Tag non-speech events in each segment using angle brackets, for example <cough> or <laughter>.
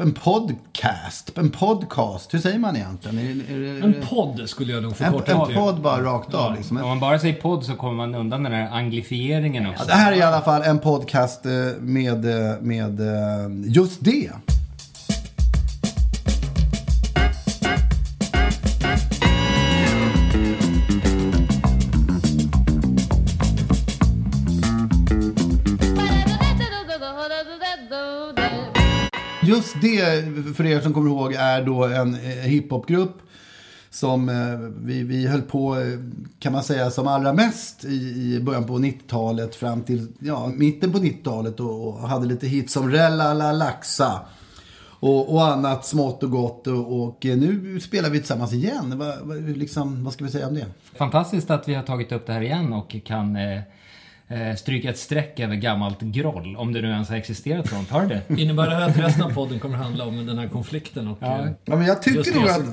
En podcast, en podcast, hur säger man egentligen? Är, är, är, En podd skulle jag nog en, förkorta en till. podd bara rakt av liksom. Om man bara säger podd så kommer man undan den här anglifieringen också. Ja, det här är i alla fall en podcast eh, med, eh, med eh, just det. Just det, för er som kommer ihåg, är då en eh, hiphopgrupp som eh, vi, vi höll på, eh, kan man säga, som allra mest i, i början på 90-talet fram till ja, mitten på 90-talet och, och hade lite hits som Rella la laxa och, och annat smått och gott. Och, och nu spelar vi tillsammans igen. Va, va, liksom, vad ska vi säga om det? Fantastiskt att vi har tagit upp det här igen och kan eh, eh, stryka ett streck över gammalt groll. Om det nu ens har existerat sånt. Har det? Innebär det här att resten av podden kommer handla om den här konflikten och Ja. eh, Ja, men jag tycker just nog att- som-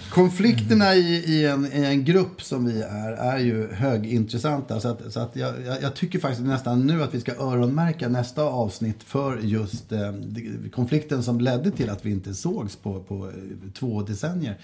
<laughs> Konflikterna i, i, en, i en grupp som vi är, är ju högintressanta. Så, att, så att jag, jag, jag tycker faktiskt nästan nu att vi ska öronmärka nästa avsnitt för just eh, konflikten som ledde till att vi inte sågs på, på eh, två decennier.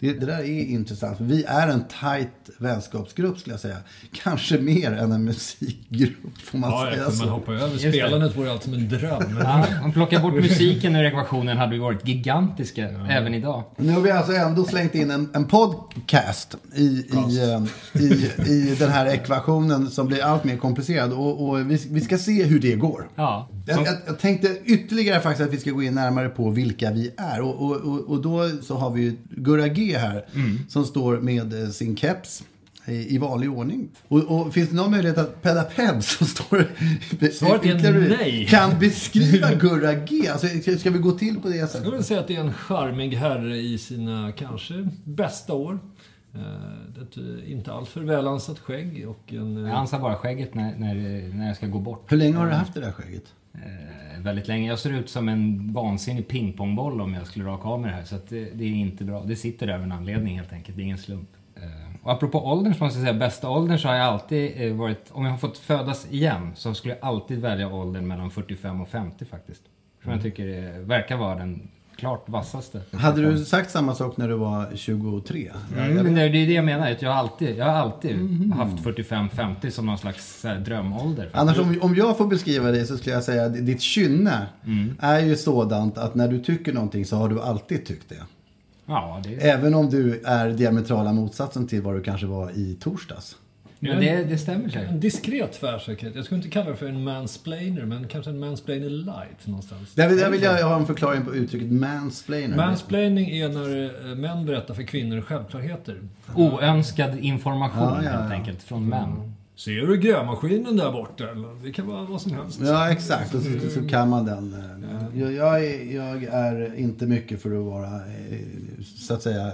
Det, det där är intressant. Vi är en tight vänskapsgrupp skulle jag säga. Kanske mer än en musikgrupp, får man Ja, säga kunde man så. hoppa över det. spelandet vore allt som en dröm. Ja, om plockar bort musiken ur ekvationen hade vi varit gigantiska även idag. Nu har vi alltså ändå slängt in en, en podcast i, i, eh, i, i den här ekvationen som blir allt mer komplicerad. Och, och vi, vi ska se hur det går. Ja. Jag, jag, jag tänkte ytterligare faktiskt att vi ska gå in närmare på vilka vi är. Och, och, och, och då så har vi ju Gurra G här som står med eh, sin keps. I, I vanlig ordning. Och, och finns det någon möjlighet att Pedda Peb som står Svaret är nej. kan beskriva Gurra G? Alltså, ska- vi gå till på det jag sättet? skulle vilja säga att det är en charmig herre i sina kanske bästa år. Eh, Ett eh, inte alltför välansat skägg och en... eh, Jag ansar bara skägget när, när, när jag ska gå bort. Hur länge har du haft det där skägget? Eh, väldigt länge. Jag ser ut som en vansinnig pingpongboll om jag skulle raka av mig det här. Så att det, det är inte bra. Det sitter där av en anledning helt enkelt. Det är ingen slump. Eh, Och apropå åldern så måste jag säga, bästa åldern så har jag alltid eh, varit, om jag har fått födas igen så skulle jag alltid välja åldern mellan 45 och 50 faktiskt. Som jag tycker det verkar vara den klart vassaste. Hade du sagt samma sak när du var 23? Mm, men det är det är det jag menar. att Jag har alltid, jag har alltid haft 45-50 som någon slags här, drömålder. Annars om, om jag får beskriva dig så skulle jag säga att ditt kynne är ju sådant att när du tycker någonting så har du alltid tyckt det. Ja, det, Även om du är diametrala motsatsen till vad du kanske var i torsdags. men det, det stämmer säkert. En diskret tvärsäkerhet. Jag skulle inte kalla det för en mansplainer, men kanske en mansplainer light någonstans. Där vill, där vill jag ha en förklaring på uttrycket mansplainer. Mansplaining är när eh, män berättar för kvinnor självklarheter. Oönskad information Ja, ja, helt ja. enkelt från män. Ser du grävmaskinen där borta? Det kan vara vad som helst. Ja, exakt. Och så, så kan man den. eh, Jag, jag, är, jag är inte mycket för att vara, eh, så att säga,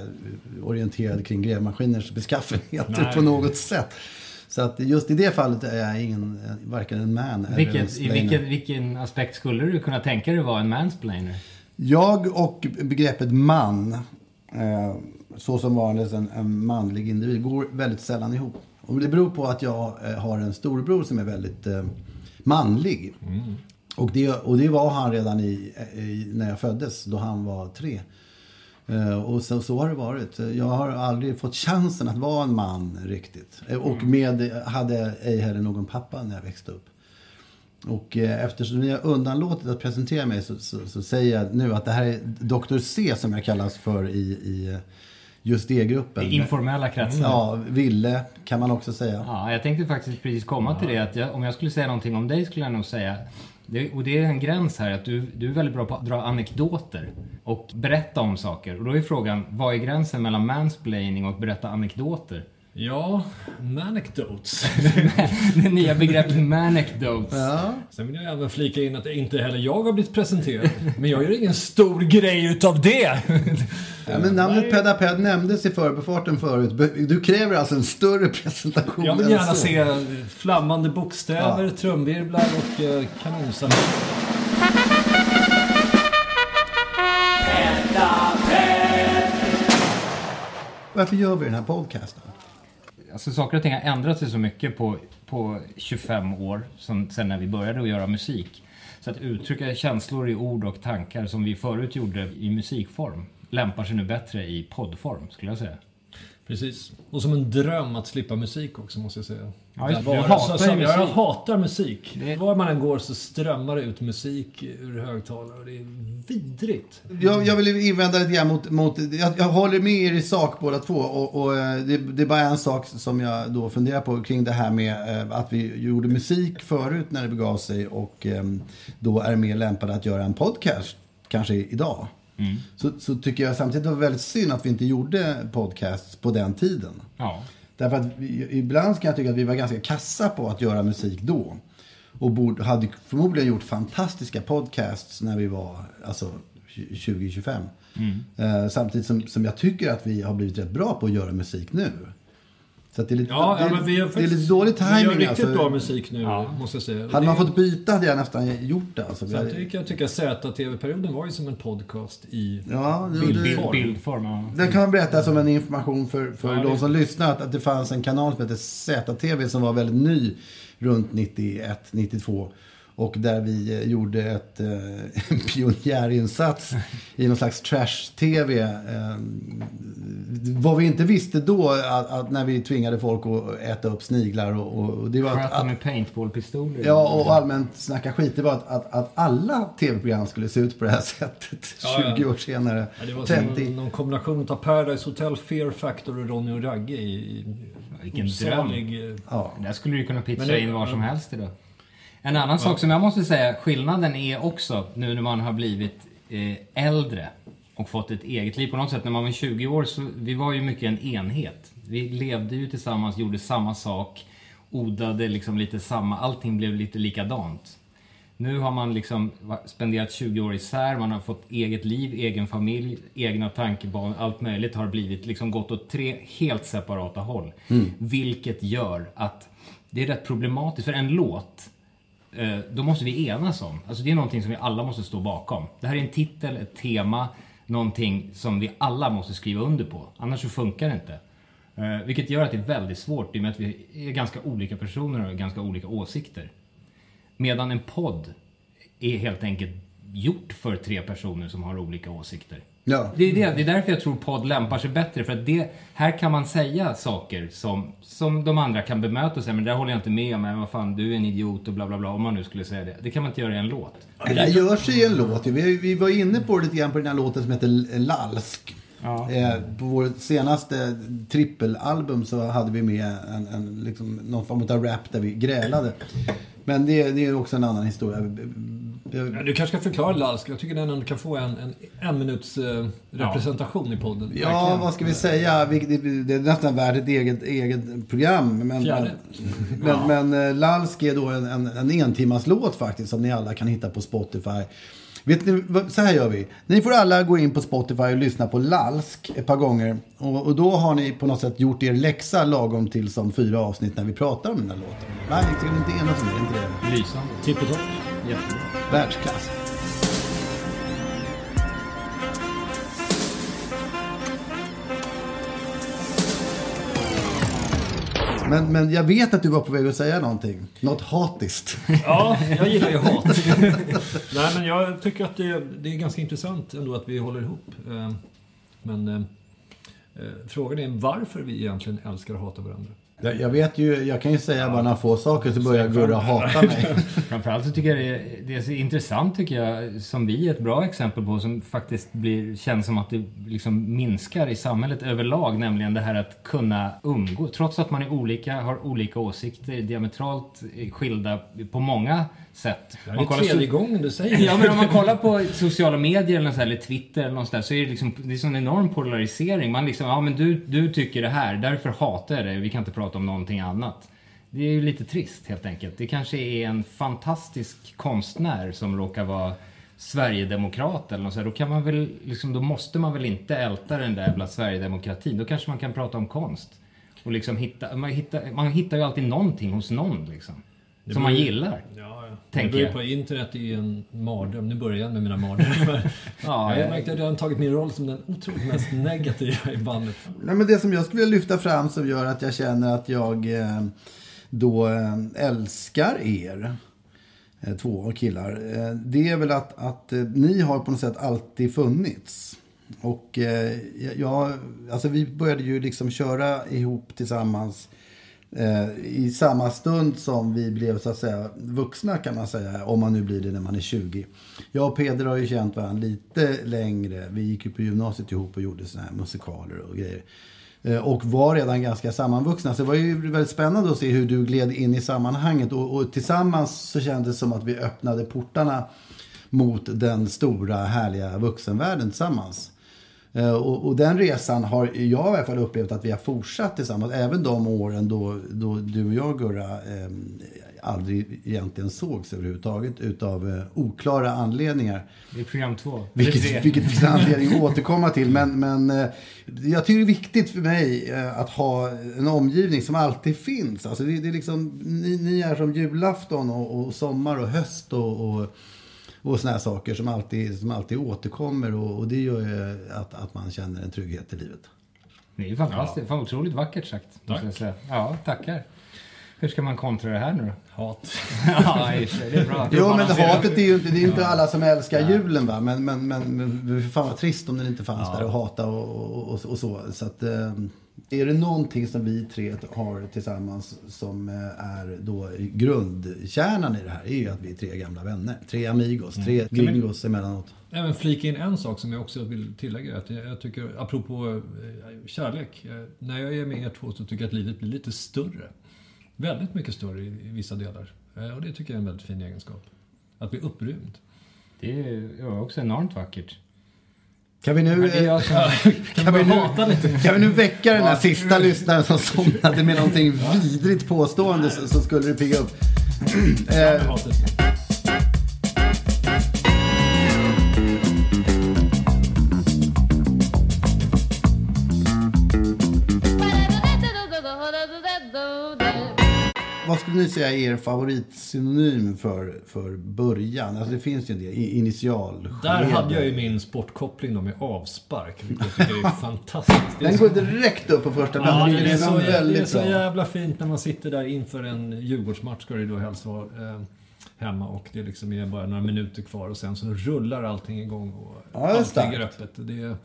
orienterad kring grävmaskiners beskaffenheter Nej. på något sätt. Så att just i det fallet är jag ingen, eh, varken en man eller en Vilket, I mansplainer. vilken, vilken aspekt skulle du kunna tänka dig vara en mansplainer? Jag och begreppet man, så som varandes en, en manlig individ, går väldigt sällan ihop. Och det beror på att jag eh, har en storebror som är väldigt eh, manlig. Och, det, och det var han redan i, i, när jag föddes, då han var tre. Eh, och så, så har det varit. Jag har aldrig fått chansen att vara en man riktigt. Eh, Och med, hade ej heller någon pappa när jag växte upp. Och eh, eftersom ni har undanlåtit att presentera mig så, så, så säger jag nu att det här är Dr. C som jag kallas för i, i eh, just det gruppen. I informella kretsar. Ja, Ville kan man också säga. Ja, jag tänkte faktiskt precis komma till det. Att jag, om jag skulle säga någonting om dig skulle jag nog säga det, och det är en gräns här att du, du är väldigt bra på att dra anekdoter och berätta om saker. Och då är frågan, vad är gränsen mellan mansplaining och berätta anekdoter? Ja, manecdotes. <laughs> det nya begreppet manecdotes. Ja. Sen vill jag även flika in att inte heller jag har blivit presenterad. Men jag gör ingen stor grej utav det. Ja, men namnet Pedaped nämndes i förbifarten förut. Du kräver alltså en större presentation Jag vill gärna se flammande bokstäver, trumvirvlar och eh, kanonsalver. Varför gör vi den här podcasten? Alltså saker och ting har ändrat sig så mycket på, på 25 år som, sen när vi började att göra musik. Så att uttrycka känslor i ord och tankar som vi förut gjorde i musikform lämpar sig nu bättre i poddform skulle jag säga. Precis. Och som en dröm att slippa musik också måste jag säga. Ja, just det. Bara hatar som jag, jag musik. hatar musik. Det- Var man än går så strömmar det ut musik ur högtalare. Det är vidrigt. Jag, jag vill invända lite grann mot... mot jag, jag håller med er i sak båda två. Och, och eh, det, det är bara en sak som jag då funderar på kring det här med eh, att vi gjorde musik förut när det begav sig och eh, då är mer lämpade att göra en podcast kanske idag. Så, så tycker jag samtidigt att det var väldigt synd att vi inte gjorde podcasts på den tiden. Ja. Därför att vi, ibland kan jag tycka att vi var ganska kassa på att göra musik då. Och borde, hade förmodligen gjort fantastiska podcasts när vi var alltså, 20-25. Eh, samtidigt som, som jag tycker att vi har blivit rätt bra på att göra musik nu. Så att det är lite, Ja, det, ja, men vi har det är lite dålig Vi gör timing riktigt alltså. bra musik nu, måste jag säga. Hade man Det- fått byta hade jag nästan gjort det. Alltså. Hade- Samtidigt kan jag tycka ZTV-perioden var ju som en podcast i Ja, det- bild, det- Bild, form. bildform, ja. Den kan man berätta som en information för, för Ja, de det- som lyssnar att, att det fanns en kanal som hette ZTV som var väldigt ny runt 91, 92. Och där vi eh, gjorde ett, eh, <laughs> en pionjärinsats i någon slags trash-tv. Eh, vad vi inte visste då, att, att när vi tvingade folk att äta upp sniglar och, och, det var att, att, med paintballpistoler. Ja, och allmänt snacka skit. Det var att, att, att alla tv-program skulle se ut på det här <laughs> sättet Ja, ja. 20 år senare. Ja, det var 30. som någon kombination av Paradise Hotel, Fear Factor och Ronny och Ragge i, i Vilken osalig... eh, Ja. Där skulle du kunna pitcha det- in var som helst idag. En annan sak som jag måste säga, skillnaden är också nu när man har blivit eh, äldre och fått ett eget liv. På något sätt när man var 20 år så vi var ju mycket en enhet. Vi levde ju tillsammans, gjorde samma sak, odlade liksom lite samma, allting blev lite likadant. Nu har man liksom spenderat 20 år isär, man har fått eget liv, egen familj, egna tankebanor, allt möjligt har blivit liksom gått åt tre helt separata håll. Vilket gör att det är rätt problematiskt, för en låt Eh, då måste vi enas om. Alltså det är någonting som vi alla måste stå bakom. Det här är en titel, ett tema, någonting som vi alla måste skriva under på. Annars så funkar det inte. Eh, vilket gör att det är väldigt svårt i och med att vi är ganska olika personer och har ganska olika åsikter. Medan en podd är helt enkelt gjort för tre personer som har olika åsikter. Ja. Det är, det, det är därför jag tror podd lämpar sig bättre. För att det, här kan man säga saker som, som de andra kan bemöta och säga men det där håller jag inte med om. Men vad fan, du är en idiot och bla bla bla. Om man nu skulle säga det. Det kan man inte göra i en låt. Det där görs i en låt. Vi, vi var inne på det lite grann på den här låten som heter Lalsk. Ja. Eh, på vår senaste trippelalbum så hade vi med en, en, liksom, någon form av rap där vi grälade. Men det, det är också en annan historia. Ja, Du kanske ska förklara Lalsk. Jag tycker den ändå kan få en, en, en minuts eh, representation i podden. Ja, vad ska vi säga? Vi- Det, det är nästan värt ett eget, eget program. Men, Fjärde. <laughs> men, men eh, Lalsk är då en, en, en entimmarslåt faktiskt som ni alla kan hitta på Spotify. Vet ni, så här gör vi. Ni får alla gå in på Spotify och lyssna på Lalsk ett par gånger. Och, och då har ni på något sätt gjort er läxa lagom till som fyra avsnitt när vi pratar om den här låten. Nej, ni ska inte enas om det, inte det? Lysande. Tippetopp. Jättebra. Världsklass. Men, men jag vet att du var på väg att säga någonting. Något hatiskt. Ja, jag gillar ju hat. <laughs> Nej, men jag tycker att det, det är ganska intressant ändå att vi håller ihop. Eh, Men eh, eh, frågan är varför vi egentligen älskar och hatar varandra. Jag, jag vet ju, jag kan ju säga bara några få saker så börjar Gurra hata mig. <laughs> Framförallt så tycker jag det, det är så intressant tycker jag, som vi är ett bra exempel på, som faktiskt blir, känns som att det liksom minskar i samhället överlag, nämligen det här att kunna umgå. Trots att man är olika, har olika åsikter, diametralt skilda på många sätt. Det Man är kollar tredje gången du säger Ja men om man kollar på sociala medier eller, så här, eller Twitter eller något sånt där, så är det liksom, det är sån enorm polarisering. Man liksom, ja men du, du tycker det här, därför hatar jag dig, vi kan inte prata om någonting annat. Det är ju lite trist helt enkelt. Det kanske är en fantastisk konstnär som råkar vara Sverigedemokrat eller något så här. Då kan man väl, liksom, då måste man väl inte älta den där jävla Sverigedemokratin. Då kanske man kan prata om konst. Och liksom hitta, man, hittar, man hittar ju alltid någonting hos någon liksom. Som man gillar. Ja, ja. Tänker det jag. på internet är ju en mardröm. Nu börjar jag med mina mardrömmar. <laughs> Ja, jag ja. har märkt att jag har tagit min roll som den otroligt mest negativa i bandet. Nej, men det som jag skulle vilja lyfta fram som gör att jag känner att jag eh, då eh, älskar er eh, två killar. Det är väl att, att ni har på något sätt alltid funnits. Och jag, alltså vi började ju liksom köra ihop tillsammans Eh, i samma stund som vi blev så att säga vuxna kan man säga. Om man nu blir det när man är 20. Jag och Peder har ju känt varandra lite längre. Vi gick ju på gymnasiet ihop och gjorde såna här musikaler och grejer. Eh, och var redan ganska sammanvuxna. Så det var ju väldigt spännande att se hur du gled in i sammanhanget. Och, och tillsammans så kändes det som att vi öppnade portarna mot den stora härliga vuxenvärlden tillsammans. Eh, Och, och den resan har jag i alla fall upplevt att vi har fortsatt tillsammans. Även de åren då, då du och jag Gurra eh, aldrig egentligen sågs överhuvudtaget utav eh, oklara anledningar. Det är program två. Vilket, vilket finns anledning att återkomma till. Men, men eh, jag tycker det är viktigt för mig eh, att ha en omgivning som alltid finns. Alltså det, det är liksom, ni, ni är som julafton och, och sommar och höst och, och, och såna här saker som alltid, som alltid återkommer. Och, och det gör ju att, att man känner en trygghet i livet. Det är ju fantastiskt. Fan, otroligt vackert sagt. Måste jag säga. Ja, tackar. Hur ska man kontra det här nu då? Hat. <laughs> ja, det är bra. Jo, men hatet är ju inte, det är ju inte alla som älskar julen va. Men, men, men, fan vad trist om den inte fanns där och hata och, och, och så. Så att, eh, är det någonting som vi tre har tillsammans som eh, är då grundkärnan i det här är ju att vi är tre gamla vänner. Tre amigos, tre gringos emellanåt. Även flika in en sak som jag också vill tillägga. Att jag, tycker, apropå eh, kärlek. eh, När jag är med er två så tycker jag att livet blir lite större. Väldigt mycket större i, vissa delar. Och det tycker jag är en väldigt fin egenskap. Att bli upprymd. Det är också enormt vackert. Kan vi nu, jag som... kan vi <laughs> nu, kan vi nu väcka den här sista lyssnaren som somnade med någonting vidrigt påstående så, så skulle det pigga upp. <clears throat> Eh, Ni säga är er favoritsynonym för, för början? Alltså det finns ju en del, initial. Där hade jag ju min sportkoppling då med avspark. Vilket jag tycker är <laughs> fantastiskt. Det Den går direkt upp på första Ja, plats. det, är så, det är så jävla fint när man sitter där inför en Djurgårdsmatch ska det då helst vara eh, hemma och det liksom är bara några minuter kvar och sen så rullar allting igång och Ja, det är allt ligger öppet. Det är,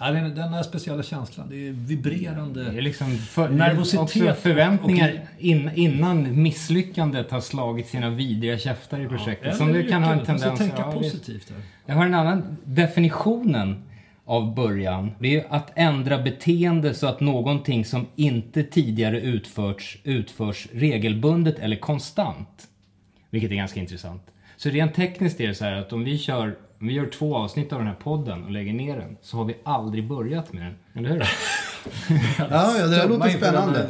ja, den, den här speciella känslan, det är vibrerande. Det är liksom för, Nervositet förväntningar och- in, innan misslyckandet har slagit sina vidriga käftar i projektet. som det kan ha en lyckat. Man tendens tänka ja, positivt. Jag har en annan definitionen av början. Det är att ändra beteende så att någonting som inte tidigare utförts utförs regelbundet eller konstant. Vilket är ganska intressant. Så rent tekniskt är det så här att om vi kör om vi gör två avsnitt av den här podden och lägger ner den så har vi aldrig börjat med den. Eller hur? <laughs> Ja, ja, det där låter spännande.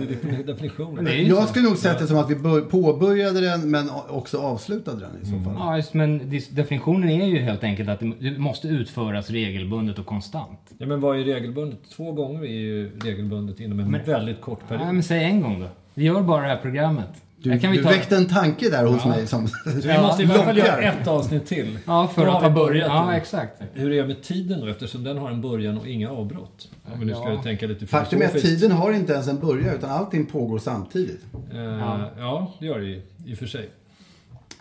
Definitionen. Det Jag skulle nog sett det som att vi bör- påbörjade den men också avslutade den i så fall. Ja, just, men definitionen är ju helt enkelt att det måste utföras regelbundet och konstant. Ja, men vad är regelbundet? Två gånger är ju regelbundet inom en väldigt kort period. Nej, men säg en gång då. Vi gör bara det här programmet. Du, kan vi du ta... väckte en tanke där hos mig som <laughs> Vi måste i alla fall göra ett avsnitt till. Ja, för Då att har ha börjat. Ja, exakt. Hur är det med tiden då? Eftersom den har en början och inga avbrott. Om vi nu ska Ja. tänka lite Faktum är att tiden har inte ens en början utan allting pågår samtidigt. Eh, ja. det gör det ju i och för sig.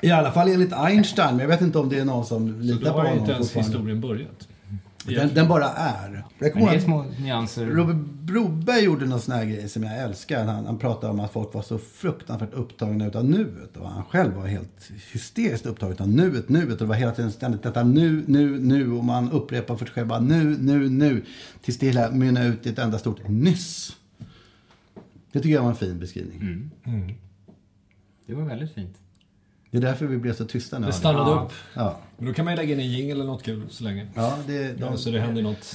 I alla fall enligt Einstein, men jag vet inte om det är någon som Så litar då på har ju honom inte ens historien börjat. Den, den bara är. Jag kommer det är små nyanser. Robert Broberg gjorde någon sån här grej som jag älskar. Han, han pratade om att folk var så fruktansvärt upptagna utav nuet. Och han själv var helt hysteriskt upptagen av nuet, nuet. Och det var hela tiden ständigt detta nu, nu, nu. Och man upprepar för sig själv bara nu, nu, nu. Tills det hela mynnar ut i ett enda stort nyss. Det tycker jag var en fin beskrivning. Det var väldigt fint. Det är därför vi blev så tysta nu. Det stannade Ja. upp. Ja, Men då kan man ju lägga in en jingle eller något kul så länge. ja det, Ja, de, så det händer något.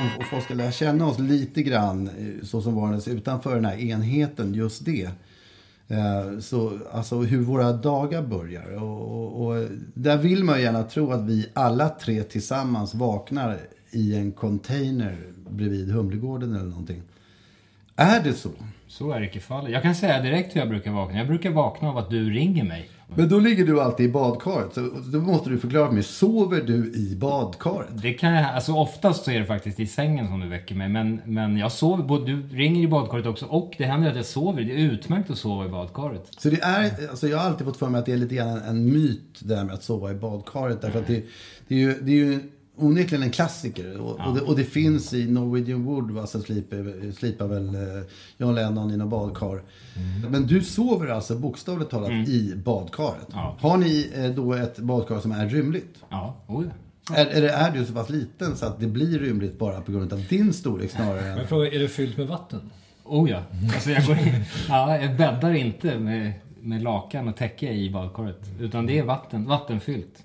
om, och folk ska lära känna oss lite grann eh, så som varandes utanför den här enheten, just det. Eh, så, alltså hur våra dagar börjar. Och, och, och där vill man ju gärna tro att vi alla tre tillsammans vaknar i en container bredvid Humlegården eller någonting. Är det så? Så är icke fallet. Jag kan säga direkt hur jag brukar vakna. Jag brukar vakna av att du ringer mig. Men då ligger du alltid i badkaret. Så då måste du förklara för mig, sover du i badkaret? Det kan jag, alltså oftast så är det faktiskt i sängen som du väcker mig. Men, men jag sover, både, du ringer i badkaret också och det händer att jag sover. Det är utmärkt att sova i badkaret. Så det är, alltså jag har alltid fått för mig att det är lite grann en, en myt det där med att sova i badkaret. Därför att det, det är ju, det är ju onekligen en klassiker. Och, och, det, och det finns i Norwegian Wood, va, så slipar, slipar väl eh, John Lennon i något badkar. Men du sover alltså bokstavligt talat i badkaret. Ja. Har ni eh, då ett badkar som är rymligt? Ja, oh ja. Är, är, det- är du så pass liten så att det blir rymligt bara på grund av din storlek snarare än... Men fråga, är det fyllt med vatten? Oh ja. Alltså jag, går in, ja, jag bäddar inte med, med lakan och täcke i badkaret. Utan det är vatten, vattenfyllt.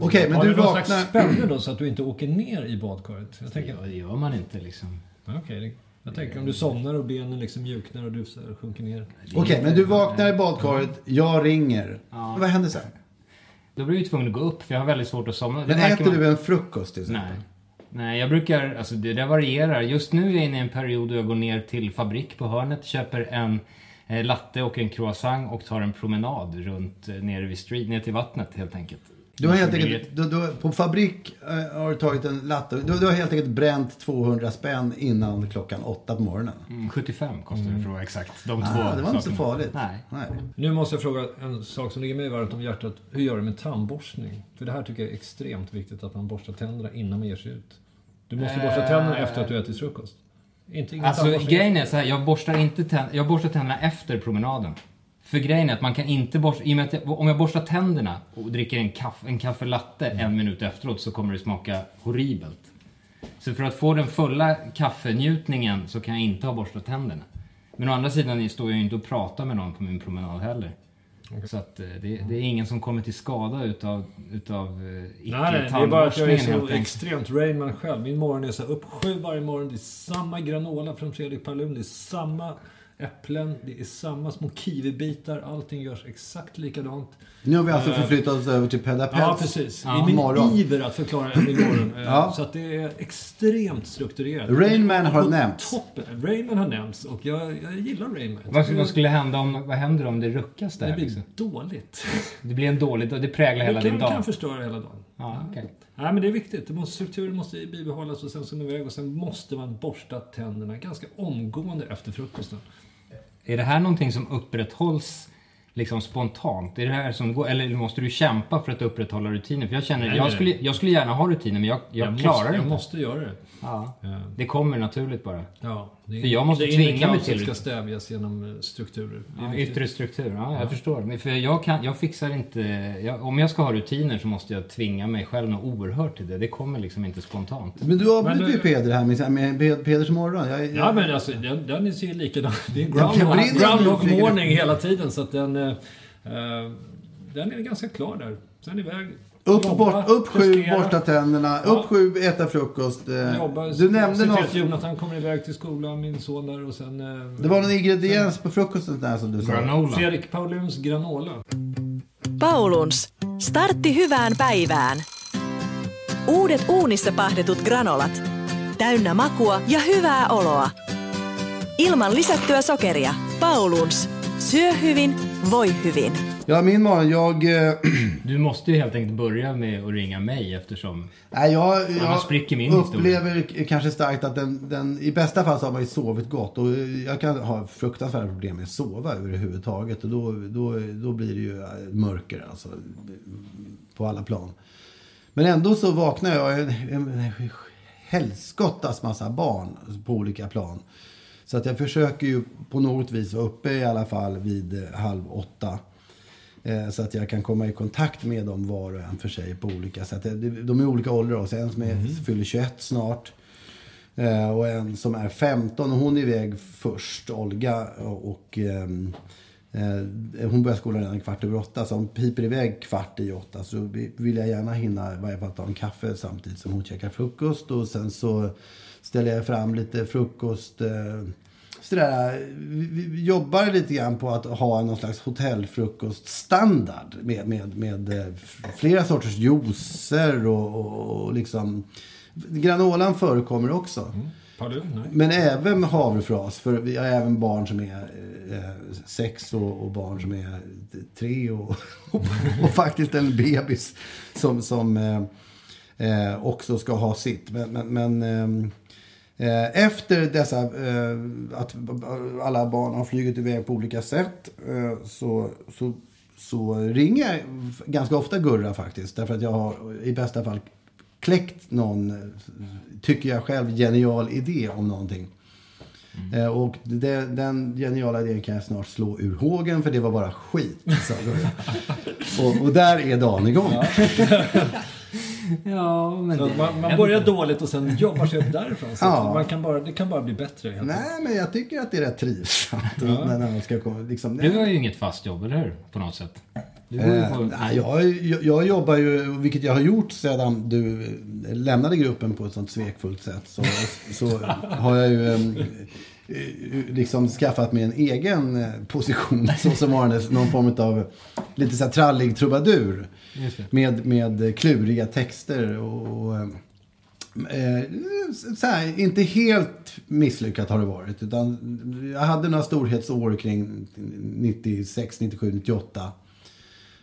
Okej, men Har du du någon slags vaknar... spänne då så att du inte åker ner i badkaret? Jag tänker, det gör man inte liksom. Okej, det- jag tänker om du somnar och benen liksom mjuknar och du så här sjunker ner. Okej, men du vaknar i badkaret, jag ringer. Ja. Vad händer sen? Då blir jag ju tvungen att gå upp för jag har väldigt svårt att somna. Det Men märker äter man- du en frukost till exempel? Nej. Nej, jag brukar, alltså det där varierar. Just nu är jag inne i en period då jag går ner till fabrik på hörnet, köper en eh, latte och en croissant och tar en promenad runt eh, nere vid street, ner till vattnet helt enkelt. Du har helt enkelt, du, du, på fabrik eh, har du tagit en latte. Du, du har helt enkelt bränt 200 spänn innan klockan 8 på morgonen. Mm, 75 kostar det för att vara exakt. De två Ah, det var inte så farligt. Nej. Nej. Nu måste jag fråga en sak som ligger mig varmt om hjärtat. Hur gör du med tandborstning? För det här tycker jag är extremt viktigt att man borstar tänderna innan man ger sig ut. Du måste borsta tänderna efter att du ätit frukost. Inte Alltså tandborstning. grejen är så här, jag borstar inte tänd, jag borstar tänderna efter promenaden. För grejen är att man kan inte borsta, i och med att jag, om jag borstar tänderna och dricker en, kaffe, en kaffe latte en minut efteråt så kommer det smaka horribelt. Så för att få den fulla kaffenjutningen så kan jag inte ha borstat tänderna. Men å andra sidan står jag ju inte och pratar med någon på min promenad heller. Så att eh, det, det är ingen som kommer till skada utav, utav eh, Nej, nej, det är bara att jag är icke-tandborstningen så extremt Rainman själv. Min morgon är så upp sju varje morgon. Det är samma granola från Fredrik Palum. Det är samma äpplen. Det är samma små kiwibitar. Allting görs exakt likadant. Nu har vi alltså Eh, förflyttat oss över till Pedda. Ja, precis. Ja. I min Morgon. iver att förklara. Eh, <clears throat> Ja. Så att det är extremt strukturerat. Rain Man har Och nämnts. Toppen. Rainman har nämnts och jag, jag gillar Rainman. Vad, vad skulle hända om, vad händer om det ruckas där? Det blir liksom? dåligt. <laughs> Det blir en dålig dag, det präglar hela Det din kan, dag. kan förstöra hela dagen. Ja, okej. Nej, men det är viktigt. Det måste, strukturen måste bibehållas och sen ska man iväg och sen måste man borsta tänderna ganska omgående efter frukosten. Är det här någonting som upprätthålls liksom spontant? Är det här som går, eller måste du kämpa för att upprätthålla rutiner? För jag känner, Nej, jag, nej, skulle, jag skulle gärna ha rutiner men jag, jag, klarar måste, det Jag inte. måste göra det. Ja. Ja. Det kommer naturligt bara. Ja, det är, För jag måste det tvinga mig till ska det. stävjas genom eh, strukturer. Ja, yttre struktur, ja, jag förstår. Men för jag, kan, jag fixar inte... Jag, om jag ska ha rutiner så måste jag tvinga mig själv något oerhört till det. Det kommer liksom inte spontant. Men du avbryter ju Peder här med, med Ped- Peders morgon. Jag, jag, Ja men alltså den, den ser likadan Det är Jag groundhog, groundhog morning hela tiden så att den... eh, eh, den är ganska klar där. Sen iväg. upp, jobba, bort, upp sju, prestera, borsta tänderna. Ja. Upp sju, äta frukost. eh, Jobba, Du nämnde se till något. att Jonathan kommer iväg till skolan, min son där och sen... eh, Det var någon ingrediens på frukosten där som du sa. Granola. Fredrik Pauluns granola. Pauluns. Startti hyvään päivään. Uudet uunissa pahdetut granolat. Täynnä makua ja hyvää oloa. Ilman lisättyä sokeria. Pauluns. Syö hyvin, voi hyvin. Ja, min morgon, jag... eh, Du måste ju helt enkelt börja med att ringa mig eftersom... Nej, jag, jag spricker min upplever k- kanske starkt att den, den, i bästa fall så har man ju sovit gott. Och jag kan ha fruktansvärda problem med att sova överhuvudtaget. Och då, då, då blir det ju eh, mörker alltså. På alla plan. Men ändå så vaknar jag en, en, en helskottas massa barn på olika plan. Så att jag försöker ju på något vis vara uppe i alla fall vid eh, halv åtta. Eh, Så att jag kan komma i kontakt med dem var och en för sig på olika sätt. Eh, De är olika åldrar också. En som är, fyller 21 snart. Och en som är 15 och hon är iväg först, Olga. Och, ehm, eh, hon börjar skolan redan kvart över åtta. Så hon piper iväg kvart i åtta. Så vi- vill jag gärna hinna i varje fall ta en kaffe samtidigt som hon käkar frukost. Och sen så ställer jag fram lite frukost. eh, Sådär, vi, jobbar lite grann på att ha någon slags hotellfrukoststandard med, med, med eh, flera sorters juicer och, och, och liksom... Granolan förekommer också. Pardon? Nej. Men även havrefras, för vi har även barn som är eh, sex och, och barn som är tre och, <laughs> och, och faktiskt en bebis som, som eh, eh, också ska ha sitt. Men, men, men ehm, eh, efter dessa, eh, att alla barn har flugit iväg på olika sätt eh, så, så, så ringer jag ganska ofta Gurra faktiskt. Därför att jag har i bästa fall kläckt någon, eh, tycker jag själv, genial idé om någonting. Eh, och det, den geniala idén kan jag snart slå ur hågen för det var bara skit. <laughs> och, och där är dagen igång. Ja, <laughs> men Så det... man, man börjar dåligt och sen jobbar sig upp därifrån. Så Ja. man kan bara, det kan bara bli bättre. Nej, men jag tycker att det är rätt trivsamt. När man ska komma, liksom, Du har ju inget fast jobb, eller hur? På något sätt. Eh, på... nej, jag, jag, jag jobbar ju, vilket jag har gjort sedan du lämnade gruppen på ett sånt svekfullt sätt. Så, så har jag ju liksom skaffat mig en egen eh, position. <laughs> Så som varandes någon form av lite så här trallig trubadur. Med, med kluriga texter och... och Eh, så här, inte helt misslyckat har det varit. Utan jag hade några storhetsår kring 96, 97, 98.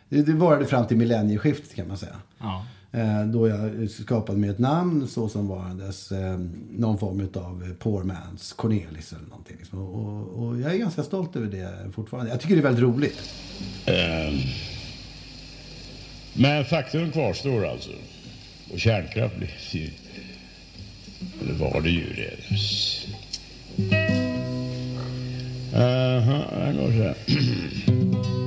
Det, det varade fram till millennieskiftet kan man säga. Ja. Eh, då jag skapade mig ett namn så som varandes eh, någon form av eh, poor man's Cornelis eller någonting. Liksom. Och, och, och jag är ganska stolt över det fortfarande. Jag tycker det är väldigt roligt. Ehm. Men faktum kvarstår alltså. Och kärnkraft blir ju... Eller var det ju det? Jaha, här går det.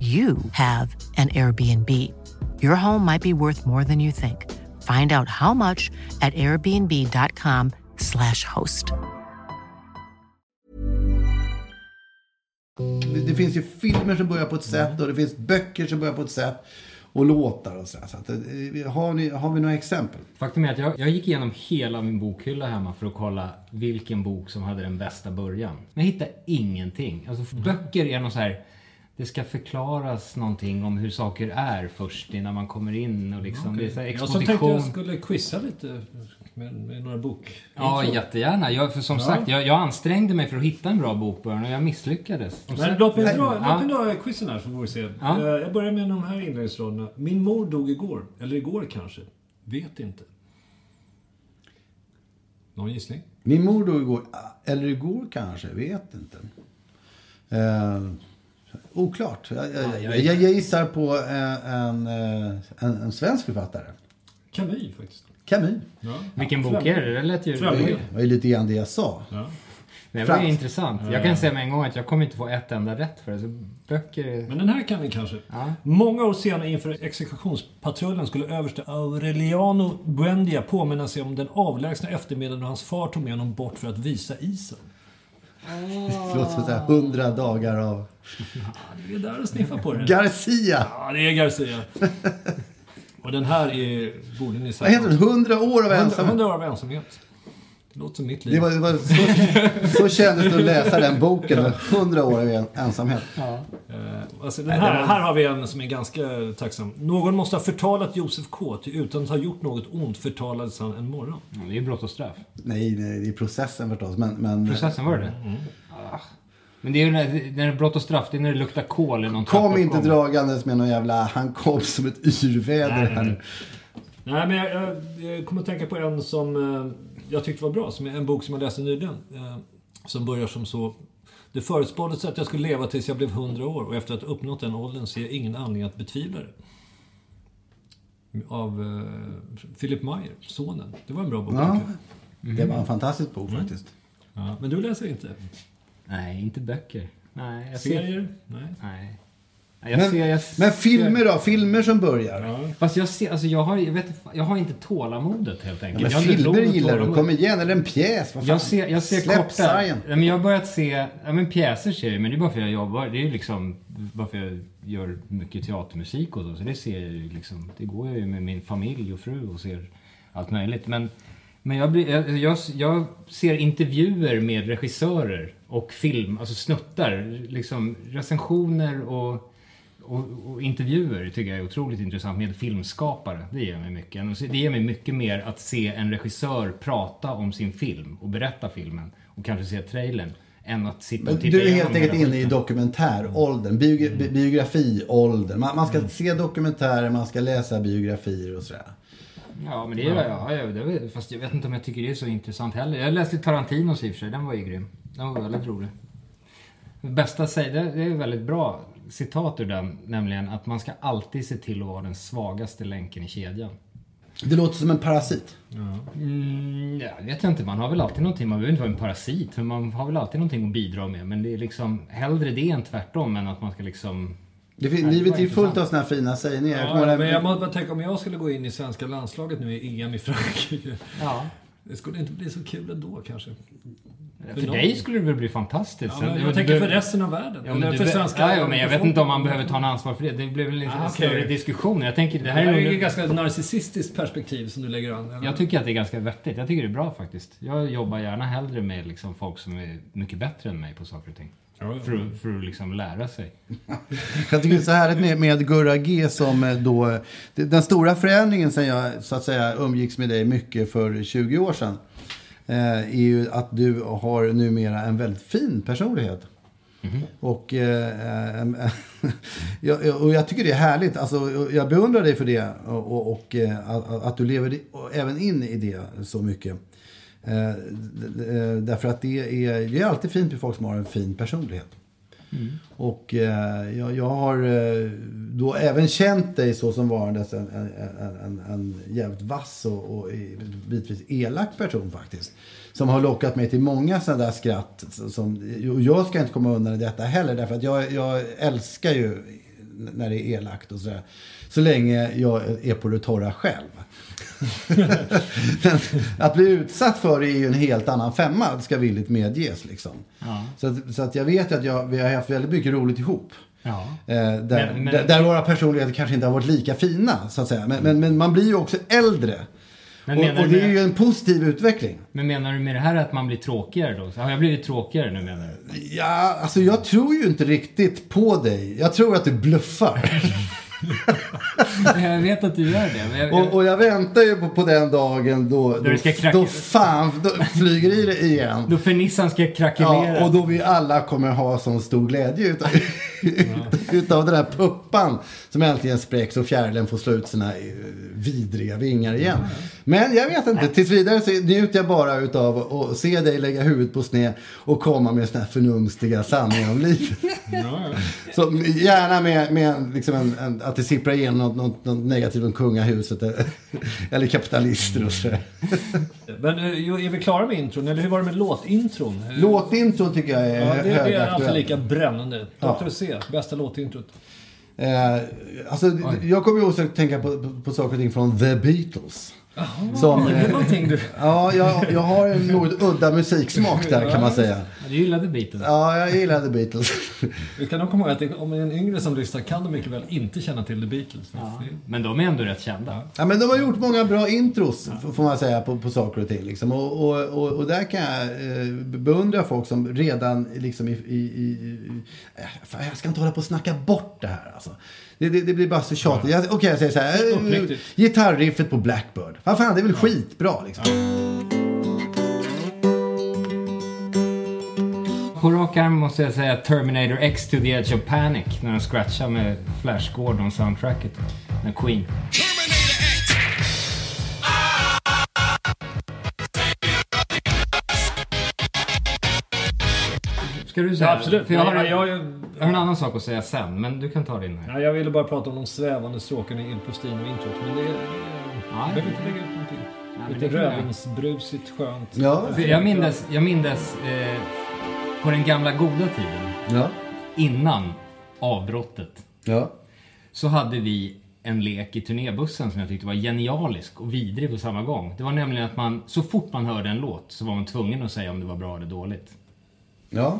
you have an Airbnb. Your home might be worth more than you think. Find out how much at airbnb.com/slash host. Det, det finns ju filmer som börjar på ett sätt och det finns böcker som börjar på ett sätt. och låtar och sådär. Så att, eh, har, ni, har vi några exempel? Faktum är att jag, jag gick igenom hela min bokhylla hemma för att kolla vilken bok som hade den bästa början. Men jag hittade ingenting. Alltså böcker är någon så här... Det ska förklaras någonting om hur saker är först innan man kommer in och liksom... Det är så här Jag som tänkte exposition. jag skulle quizza lite med, med några bok. Ja, jättegärna. Jag, för som Ja. sagt, jag, jag ansträngde mig för att hitta en bra bokbörjan och jag misslyckades. Men låt mig dra, Ja. dra quizen här så får vi se. Ja. Eh, Jag börjar med de här inledningsraderna. Min mor dog igår. Eller igår kanske. Vet inte. Någon gissning? Min mor dog igår, eller igår kanske, vet inte. Eh, oklart. Jag, jag, jag, jag gissar på eh, en, eh, en, en svensk författare. Camus faktiskt. Camus. Ja. Vilken bok är det? Det lät ju... Det var ju lite grann det jag sa. Det var ju intressant. Jag kan säga med en gång att jag kommer inte få ett enda rätt för det. Så böcker är... Men den här kan ni kanske. Många år senare inför exekutionspatrullen skulle överste Aureliano Buendia påminna sig om den avlägsna eftermiddagen då hans far tog med honom bort för att visa isen. Det låter som så här hundra dagar av Det är där och sniffar på det. Garcia. Ja, det är Garcia. <laughs> Och den här är, borde ni säga. Vad heter den? 100 år av ensamhet. 100 år av ensamhet. Låter som mitt liv. Det var, det var så, så kändes det att läsa den boken 100 år av en- ensamhet. Eh, alltså den här, här har vi en som är ganska tacksam. Någon måste ha förtalat Josef K. Ty utan att ha gjort något ont förtalades han en morgon. det är brott och straff. Nej, nej, det är processen förstås. Men, men, Processen var det det? Ah. Men det är ju när, när det är brott och straff, det är när det luktar kol i någon Kom inte dragandes med någon jävla... Han kom som ett yrväder här nu. Nej, men jag, jag, jag kommer att tänka på en som eh, jag tyckte var bra. Som är en bok som jag läste nyligen. Eh, som börjar som så. Det förutspåddes att jag skulle leva tills jag blev 100 år och efter att ha uppnått den åldern ser jag ingen anledning att betvivla det. Av eh, Philip Meyer, Sonen. Det var en bra bok. Ja, jag. det var en fantastisk bok faktiskt. Ja, men du läser inte? Nej, inte böcker. Nej, jag ser... Serier? Nej. Nej. Jag Men, ser, jag men filmer då? Filmer som börjar? Fast jag ser, alltså jag har, jag vet, jag har inte tålamodet helt Ja, enkelt. men jag har inte filmer gillar du. Kom igen. Eller en pjäs. Vad fan? Jag ser, jag ser Släpp korta... Ja, men jag har börjat se... Ja, men pjäser ser jag men det är bara för att jag jobbar. Det är liksom varför jag gör mycket teatermusik och så. Så det ser jag ju liksom... Det går jag ju med min familj och fru och ser allt möjligt. Men, men jag, blir, jag, jag, jag ser intervjuer med regissörer och film, alltså snuttar. Liksom recensioner och... Och, och intervjuer tycker jag är otroligt intressant med filmskapare. Det ger mig mycket. Det ger mig mycket mer att se en regissör prata om sin film och berätta filmen och kanske se trailern än att sitta och titta du är helt enkelt inne i dokumentäråldern, biogra Mm. bi- biografiåldern. Man, man ska se dokumentärer, man ska läsa biografier och sådär. Ja, men det är ja. Ja, det är, fast jag vet inte om jag tycker det är så intressant heller. Jag läste Tarantinos i och för sig, den var ju grym. Den var väldigt rolig. Det bästa säger, det det är väldigt bra citat ur den, nämligen att man ska alltid se till att vara den svagaste länken i kedjan. Det låter som en parasit. Mm, jag vet inte, man har väl alltid någonting, man behöver inte vara en parasit, men man har väl alltid någonting att bidra med. Men det är liksom hellre det än tvärtom, än att man ska liksom... Det fin- Nej, livet är ju fullt av såna här fina sägningar. Jag Ja, ihåg men jag måste bara tänka om jag skulle gå in i svenska landslaget nu i EM i Frankrike. Ja. Det skulle inte bli så kul ändå kanske. För någon- dig skulle det väl bli fantastiskt. Ja, jag du- tänker för resten av världen. Ja, men, Eller du, för svenska ja, men jag vet inte om man behöver ta en ansvar för det. Det blir väl en Ah, större diskussion. Jag tänker, det Det här här är är ju ett ganska narcissistiskt perspektiv som du lägger an. eller? Jag tycker att det är ganska vettigt. Jag tycker det är bra faktiskt. Jag jobbar gärna hellre med liksom folk som är mycket bättre än mig på saker och ting. För, att- för att liksom lära sig. <laughs> Jag tycker det är så härligt med, med Gurra G som eh, då... det- Den stora förändringen sen jag så att säga umgicks med dig mycket för 20 år sedan. Eh, Är ju att du har numera en väldigt fin personlighet. Och, eh, eh, <laughs> jag, och jag tycker det är härligt. Alltså, jag beundrar dig för det. Och, och, och eh, att, att du lever även in i det så mycket. Eh, därför att det är, det är alltid fint med folk som har en fin personlighet. Mm. Och eh, jag, jag har eh, då även känt dig så som varandes en, en, en, en, en jävligt vass och, och bitvis elak person faktiskt. Som har lockat mig till många sådana där skratt. Som, och jag ska inte komma undan i detta heller. Därför att jag, jag älskar ju när det är elakt och sådär. Så länge jag är på det torra själv. Men att bli utsatt för det är ju en helt annan femma, det ska villigt medges. Liksom. Ja. Så, att, så att jag vet att jag, vi har haft väldigt mycket roligt ihop. Eh, där, Men- men- där, där våra personligheter kanske inte har varit lika fina, så att säga. Men, men, men man blir ju också äldre. Men och, och det är ju en positiv utveckling. Men menar du med det här att man blir tråkigare då? Har jag blivit tråkigare nu menar du? Ja, alltså jag tror ju inte riktigt på dig. Jag tror att du bluffar. <laughs> <laughs> Jag vet att du gör det. Jag, Och, och jag väntar ju på, på den dagen då, då, det ska kracka- då fan då flyger i det igen. Då Fernissan ska krackelera. Ja, och då vi alla kommer ha sån stor glädje utav, <laughs> utav den här puppan som äntligen spräcks och fjärilen får slå ut sina eh, vidriga vingar igen. Men jag vet inte, tills vidare så njuter jag bara utav att se dig lägga huvudet på sned och komma med såna här förnumstiga sanningar om livet. <laughs> Så gärna med, med liksom en, en, att det sipprar igenom något, något, något negativt om kungahuset eller, <laughs> eller kapitalister och så. <laughs> Men eh, är vi klara med intron? Eller hur var det med låtintron? Eh, Låtintron tycker jag är Ja, det, det är alltid lika brännande. Ja. Dr. C, bästa låtintrot. Eh, alltså, jag kommer ju också tänka på, på, på saker och ting från The Beatles. Som, det är eh, någonting du... ja, jag, jag har en något udda musiksmak där kan man säga. Du gillade Beatles? Ja, jag gillar The Beatles. Vi <laughs> kan nog komma ihåg att det, om en yngre som lyssnar kan de mycket väl inte känna till The Beatles. Men de är ändå rätt kända. Ja, men de har gjort många bra intros, f- får man säga, på, på saker och ting. Liksom. Och, och, och, och där kan jag eh, beundra folk som redan liksom i... i, i, äh, fan, jag ska inte hålla på och snacka bort det här alltså. Det, det, det blir bara så tjatigt. Jag- Okej, jag säger så här. eh. Gitarriffet på Blackbird. Vad fan, det är väl skitbra liksom. På rak arm måste jag säga Terminator X to the Edge of Panic när de scratchar med Flash Gordon soundtracket med Queen. Ska du säga? Ja, absolut. För jag, har, Ja, jag, jag- har en annan sak att säga sen, men du kan ta din här. Ja, jag ville bara prata om de svävande stråkarna i Il Postino introt. Men det, Nej. jag behöver inte lägga ut någonting. men Lite jag. rödvinsbrusigt, skönt. För jag mindes, jag mindes eh, på den gamla goda tiden, Ja. innan avbrottet, Ja. så hade vi en lek i turnébussen som jag tyckte var genialisk och vidrig på samma gång. Det var nämligen att man, så fort man hörde en låt så var man tvungen att säga om det var bra eller dåligt. Ja.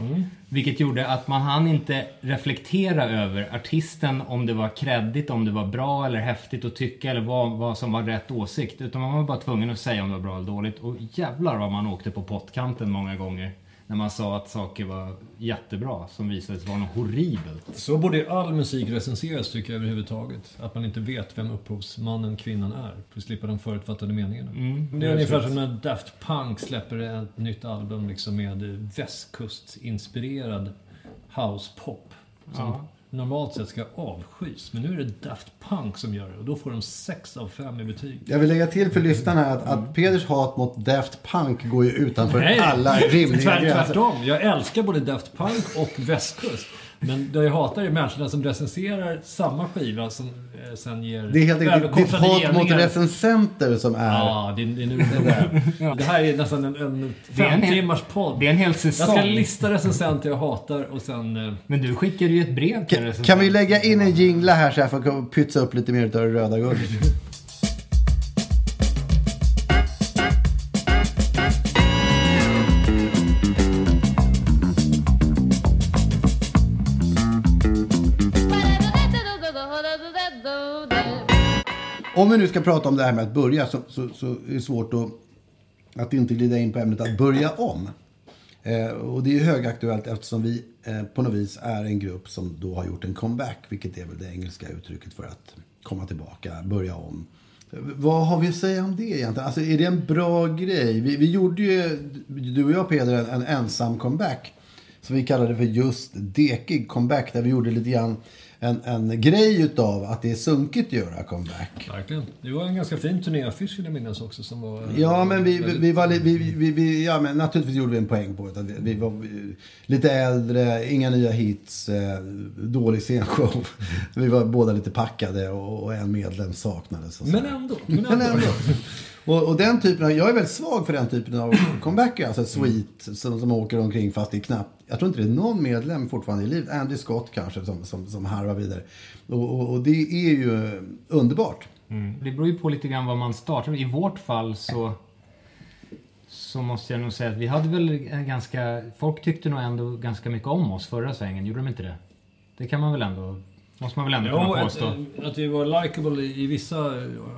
Vilket gjorde att man hann inte reflektera över artisten, om det var kreddigt, om det var bra eller häftigt att tycka eller vad, vad som var rätt åsikt. Utan man var bara tvungen att säga om det var bra eller dåligt. Och jävlar vad man åkte på pottkanten många gånger. När man sa att saker var jättebra som visade sig vara något horribelt. Så borde all musik recenseras tycker jag överhuvudtaget. Att man inte vet vem upphovsmannen, kvinnan är. För att slippa de förutfattade meningarna. Mm. Det är ungefär som när Daft Punk släpper ett nytt album liksom med västkustinspirerad housepop. Som Ja. Normalt sett ska avskys. Men nu är det Daft Punk som gör det och då får de 6 av 5 i betyg. Jag vill lägga till för lyssnarna att, att Peders hat mot Daft Punk går ju utanför Nej, alla rimliga <laughs> gränser. tvärtom. Jag älskar både Daft Punk och västkust. Men det jag hatar är människorna som recenserar samma skiva som eh, sen ger Det är helt enkelt ditt hat mot recensenter som är... Ja, det, det är nu det där. Det här är nästan en, en är fem timmars podd. det är en hel Jag ska säsong. lista recensenter jag hatar och sen... eh, Men du skickade ju ett brev till Kan, kan vi lägga in en jingla här så jag får pytsa upp lite mer av det röda guldet? Om vi nu ska prata om det här med att börja så, så, så är det svårt att, att inte glida in på ämnet att börja om. Eh, och det är ju högaktuellt eftersom vi eh, på något vis är en grupp som då har gjort en comeback, vilket är väl det engelska uttrycket för att komma tillbaka, börja om. Vad har vi att säga om det egentligen? Alltså är det en bra grej? Vi, vi gjorde ju, du och jag Peder, en, en ensam comeback. Som vi kallade för just dekig comeback. Där vi gjorde lite grann en, en grej utav att det är sunkigt att göra comeback. Verkligen. Det var en ganska fin turnéaffisch vill jag minnas också som var... eh, Ja, men vi, väldigt- vi var vi, vi, vi, ja, men naturligtvis gjorde vi en poäng på det. Att vi, vi var lite äldre, inga nya hits, eh, dålig scenshow. <laughs> Vi var båda lite packade och, och en medlem saknades. Och så. <laughs> Men ändå. Men Men ändå. Och, och den typen av, jag är väldigt svag för den typen av comebacker. Alltså sweet som, som åker omkring fast det är knappt. Jag tror inte det är någon medlem fortfarande i livet. Andy Scott kanske som, som, som harvar vidare. Och, och, och det är ju underbart. Mm. Det beror ju på lite grann vad man startar. I vårt fall så, så måste jag nog säga att vi hade väl en ganska... Folk tyckte nog ändå ganska mycket om oss förra svängen, gjorde de inte det? Det kan man väl ändå, måste man väl ändå Ja, kunna att, påstå. att vi var likable i, i vissa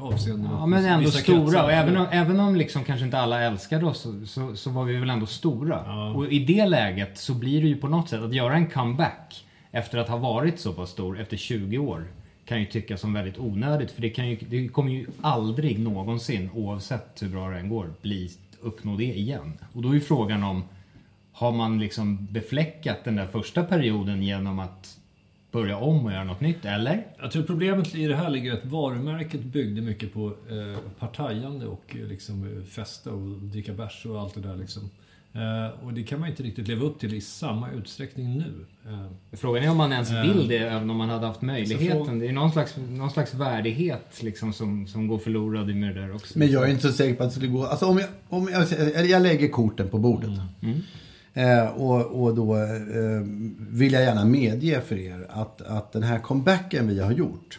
avseenden. Ja, men ändå stora. kretsar. Och även om, även om liksom kanske inte alla älskade oss så, så, så var vi väl ändå stora. Och i det läget så blir det ju på något sätt att göra en comeback efter att ha varit så pass stor efter 20 år kan ju tyckas som väldigt onödigt. För det, kan ju, det kommer ju aldrig någonsin, oavsett hur bra det än går, bli, uppnå det igen. Och då är ju frågan om har man liksom befläckat den där första perioden genom att börja om och göra något nytt, eller? Jag tror problemet i det här ligger att varumärket byggde mycket på eh, partajande och eh, liksom eh, festa och dricka bärs och allt det där liksom. Eh, och det kan man inte riktigt leva upp till i samma utsträckning nu. Eh, Frågan är om man ens vill det, även om man hade haft möjligheten. Det är någon slags, någon slags värdighet liksom som, som går förlorad i med det där också. Men jag är inte så säker på att det skulle gå. Alltså om jag, om jag, eller jag lägger korten på bordet. Eh, och, och då eh, vill jag gärna medge för er att, att den här comebacken vi har gjort.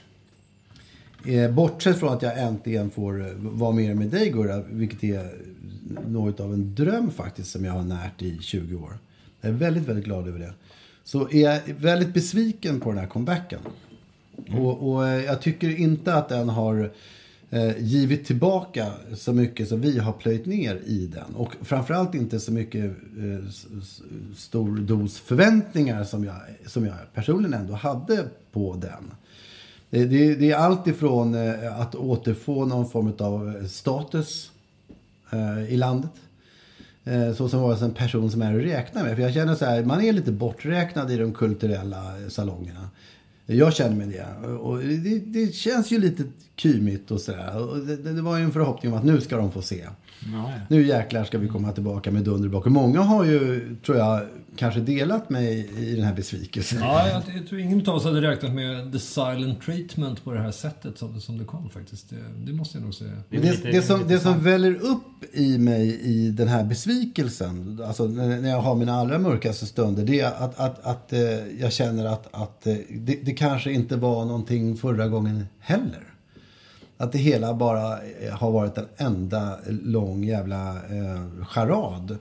Eh, bortsett från att jag äntligen får eh, vara med med dig Gurra, vilket är något av en dröm faktiskt som jag har närt i 20 år. Jag är väldigt, väldigt glad över det. Så är jag väldigt besviken på den här comebacken. Och, och eh, jag tycker inte att den har eh, givit tillbaka så mycket som vi har plöjt ner i den. Och framförallt inte så mycket eh, stor dos förväntningar som jag, som jag personligen ändå hade på den. Det, det, det är allt ifrån eh, att återfå någon form av eh, status eh, i landet. Eh, så som var en person som är att räkna med. För jag känner så här, man är lite borträknad i de kulturella eh, salongerna. Jag känner mig det. Och det, det känns ju lite kymigt och sådär. Det, det var ju en förhoppning om att nu ska de få se. Ja, Nu jäklar ska vi komma tillbaka med dunder. Och Många har ju, tror jag, kanske delat mig i den här besvikelsen. Ja, jag, jag tror ingen av oss hade räknat med the silent treatment på det här sättet som, som det kom faktiskt. Det, det måste jag nog säga. Men Det, det, som, det som väller upp i mig i den här besvikelsen, alltså när när jag har mina allra mörkaste stunder, det är att, att, att eh, jag känner att, att eh, det, det kanske inte var någonting förra gången heller. Att det hela bara eh, har varit en enda lång jävla eh, charad.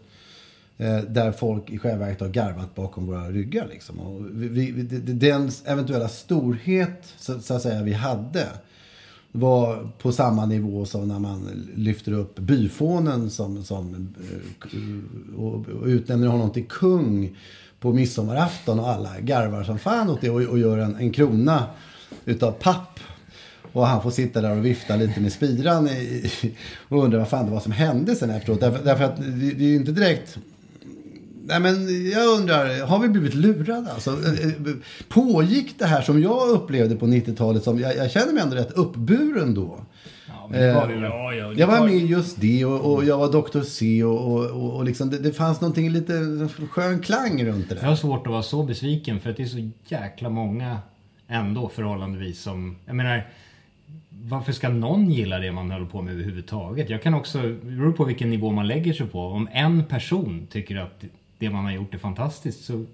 Eh, där folk i själva verket har garvat bakom våra ryggar. Liksom. Och vi, vi, den eventuella storhet så, så att säga vi hade var på samma nivå som när man lyfter upp byfånen som, som, eh, och, och utnämner honom till kung på midsommarafton och alla garvar som fan åt det och, och gör en, en krona utav papp. Och han får sitta där och vifta lite med spiran i, i- och undra vad fan det var som hände sen efteråt. Därför, därför att det, det är ju inte direkt Nej, men jag undrar, har vi blivit lurade? Alltså, eh, eh, pågick det här som jag upplevde på 90-talet? Som, jag, jag känner mig ändå rätt uppburen då. men det var det Eh. Ja, ja, det jag var var- med just det och, och jag var Dr. C och, och, och, och liksom, det, det fanns någonting lite skön klang runt det Jag där. har svårt att vara så besviken för att det är så jäkla många ändå förhållandevis som... Jag menar, varför ska någon gilla det man håller på med överhuvudtaget? Jag kan också, det beror på vilken nivå man lägger sig på. Om en person tycker att det man har gjort är fantastiskt så,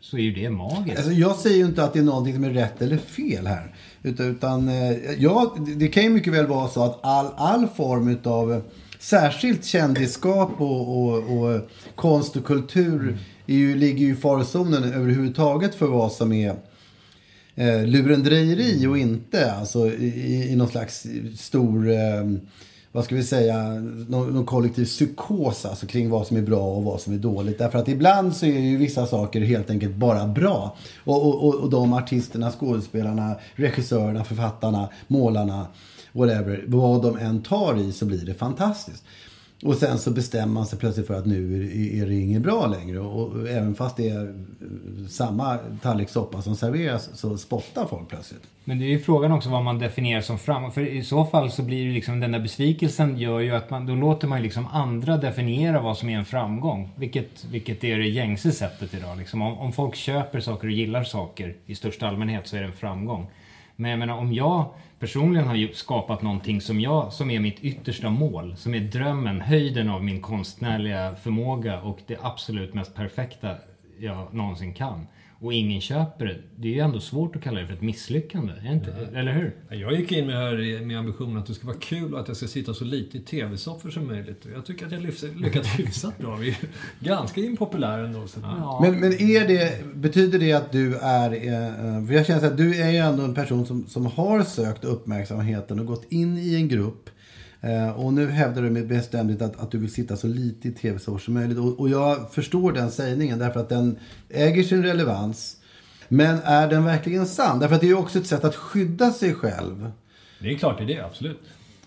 så är ju det magiskt. Alltså, jag säger ju inte att det är någonting som är rätt eller fel här. Utan, utan eh, ja, det- kan ju mycket väl vara så att all, all form av särskilt kändisskap och, och, och konst och kultur är ju, ligger ju i farozonen överhuvudtaget för vad som är eh, lurendrejeri och inte alltså i, i någon slags stor, eh, vad ska vi säga, någon, någon kollektiv psykos alltså, kring vad som är bra och vad som är dåligt. Därför att ibland så är ju vissa saker helt enkelt bara bra. Och, och, och, och de artisterna, skådespelarna, regissörerna, författarna, målarna, whatever, vad de än tar i så blir det fantastiskt. Och sen så bestämmer man sig plötsligt för att nu är- det inget bra längre. Och, även fast det är eh, samma tallrik soppa som serveras så spottar folk plötsligt. Men det är ju frågan också vad man definierar som framgång. För i så fall så blir det liksom den där besvikelsen gör ju att man, då låter man ju liksom andra definiera vad som är en framgång. Vilket, vilket är det gängse sättet idag. Liksom om, om folk köper saker och gillar saker i största allmänhet så är det en framgång. Men jag menar om jag personligen har skapat någonting som, jag, som är mitt yttersta mål, som är drömmen, höjden av min konstnärliga förmåga och det absolut mest perfekta jag någonsin kan och ingen köper det. Det är ju ändå svårt att kalla det för ett misslyckande. Inte, Eller hur? Jag gick in med, här med ambitionen att det ska vara kul och att jag ska sitta så lite i tv-soffor som möjligt. Jag tycker att jag lyckats <laughs> hyfsat bra. Vi är ganska impopulär ändå. Så. Ja. Men, men är det, betyder det att du är... Eh, för jag känner att du är ju ändå en person som, som har sökt uppmärksamheten och gått in i en grupp. Eh, och nu hävdar du med bestämdhet att, att du vill sitta så lite i tv-soffor som möjligt. Och, och jag förstår den sägningen därför att den äger sin relevans. Men är den verkligen sann? Därför att det är ju också ett sätt att skydda sig själv. Det är klart det är det, absolut.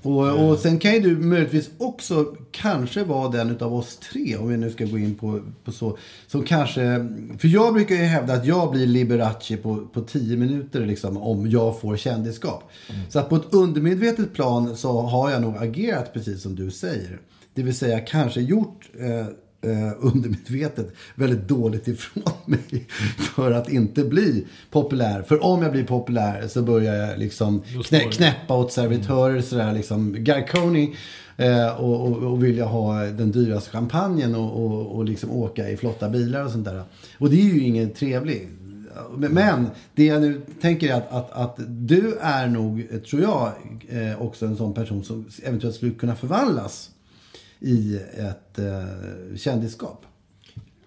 Och, och sen kan ju du möjligtvis också kanske vara den utav oss tre, om vi nu ska gå in på, på så, som kanske, för jag brukar ju hävda att jag blir Liberace på, på tio minuter liksom, om jag får kändisskap. Mm. Så att på ett undermedvetet plan så har jag nog agerat precis som du säger. Det vill säga kanske gjort eh, eh, undermedvetet väldigt dåligt ifrån <laughs> mig för att inte bli populär. För om jag blir populär så börjar jag liksom knä, knäppa åt servitörer mm. sådär liksom Garconi. Eh, och, och, och vill jag ha den dyraste champagnen och, och, och liksom åka i flotta bilar och sånt där. Och det är ju inget trevligt. Men det jag nu tänker är att, att, att du är nog, tror jag, eh, också en sån person som eventuellt skulle kunna förvandlas i ett eh, kändisskap.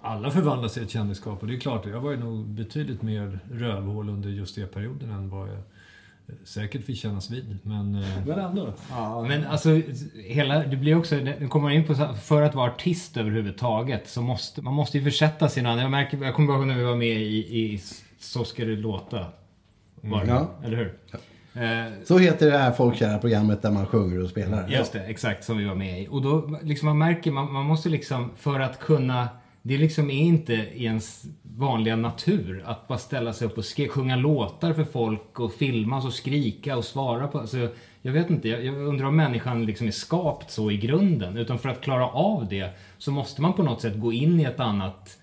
Alla förvandlas i ett kändisskap och det är klart, jag var ju nog betydligt mer rövhål under just det perioden än vad jag eh, säkert fick kännas vid. Men, eh, men ändå. Ja, men alltså, hela, det blir också, nu kommer man in på, för att vara artist överhuvudtaget så måste man måste ju försätta sin Jag märker, jag kommer ihåg när vi var med i, i Så ska det låta. Var det, ja. Eller hur? Ja. Eh, så heter det här folkkära programmet där man sjunger och spelar. Just det, exakt som vi var med i. Och då liksom man märker, man, man måste liksom för att kunna det liksom är inte i ens vanliga natur att bara ställa sig upp och sk- sjunga låtar för folk och filmas och skrika och svara på. Alltså, jag vet inte, jag, jag undrar om människan liksom är skapt så i grunden. Utan för att klara av det så måste man på något sätt gå in i ett annat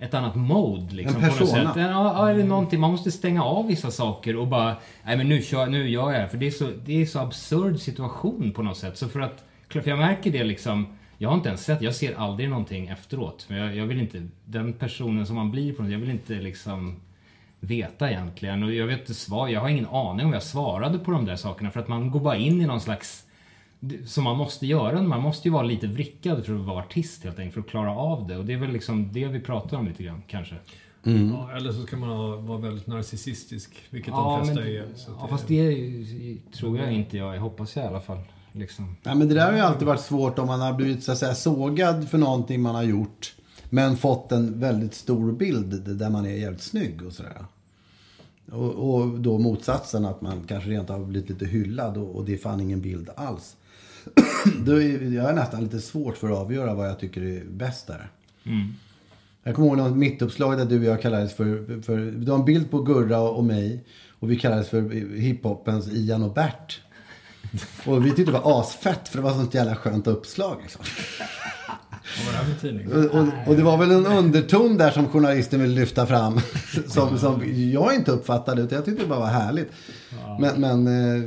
ett annat mode. Liksom, en persona. På något sätt. Ja, det någonting, man måste stänga av vissa saker och bara, nej men nu, kör, nu gör jag det. För det är så, det är så absurd situation på något sätt. Så för att, för jag märker det liksom, jag har inte ens sett, jag ser aldrig någonting efteråt. För jag, jag vill inte, den personen som man blir på något, jag vill inte liksom veta egentligen. Och jag vet inte svar, jag har ingen aning om jag svarade på de där sakerna. För att man går bara in i någon slags som man måste göra. Man måste ju vara lite vrickad för att vara artist helt enkelt, för att klara av det. Och det är väl liksom det vi pratar om lite grann, kanske. Mm. Ja, eller så ska man vara väldigt narcissistisk, vilket ja, de flesta men, är. ja, det... fast det tror jag inte jag, jag hoppas jag i alla fall. Liksom. Ja, men det där har ju alltid varit svårt om man har blivit så att säga, sågad för någonting man har gjort. Men fått en väldigt stor bild där man är jävligt snygg och sådär. Och, och då motsatsen att man kanske rent har blivit lite hyllad och, och det är fan ingen bild alls. <clears throat> då är, jag är nästan lite svårt för att avgöra vad jag tycker är bäst där. Mm. Jag kommer ihåg något mittuppslag där du och jag kallades för, för... Det var en bild på Gurra och mig. Och vi kallades för hiphopens Ian och Bert. Och vi tyckte det var asfett för det var sånt jävla skönt uppslag liksom. Vad var det för tidning? Och, och, det var väl en underton där som journalisten ville lyfta fram. <laughs> Som, som jag inte uppfattade utan jag tyckte det bara var härligt. Ja. Men, men eh,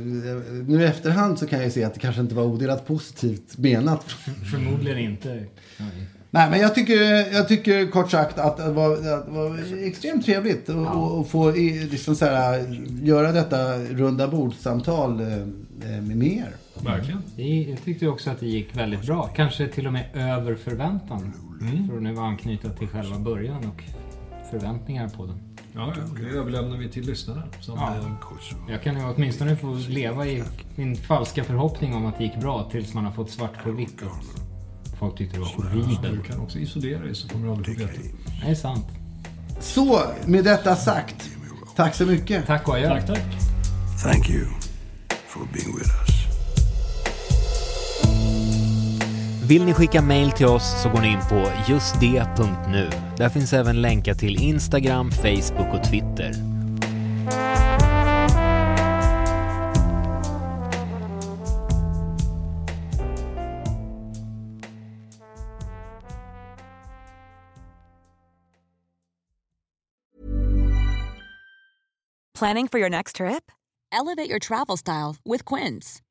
nu i efterhand så kan jag ju se att det kanske inte var odelat positivt menat. Förmodligen inte. Nej. Nej, men jag tycker, jag tycker kort sagt att det var, det var extremt trevligt att ja. få liksom så här, göra detta runda bordsamtal eh, med er. Verkligen. Jag tyckte också att det gick väldigt bra. Kanske till och med över förväntan. Mm. För att nu anknyta till själva början och förväntningar på den. Ja, det överlämnar vi till lyssnarna. Ja. Jag kan ju åtminstone få leva i min falska förhoppning om att det gick bra tills man har fått svart på vitt. Folk tyckte det var horribelt. Du kan också isolera dig så kommer du aldrig få veta. Det är sant. Så, med detta sagt. Tack så mycket. Tack och adjö. Tack, tack. Thank you for being with us. Vill ni skicka mail till oss så går ni in på justd.nu. Där finns även länkar till Instagram, Facebook och Twitter. Planning for your next trip? Elevate your travel style with Quince.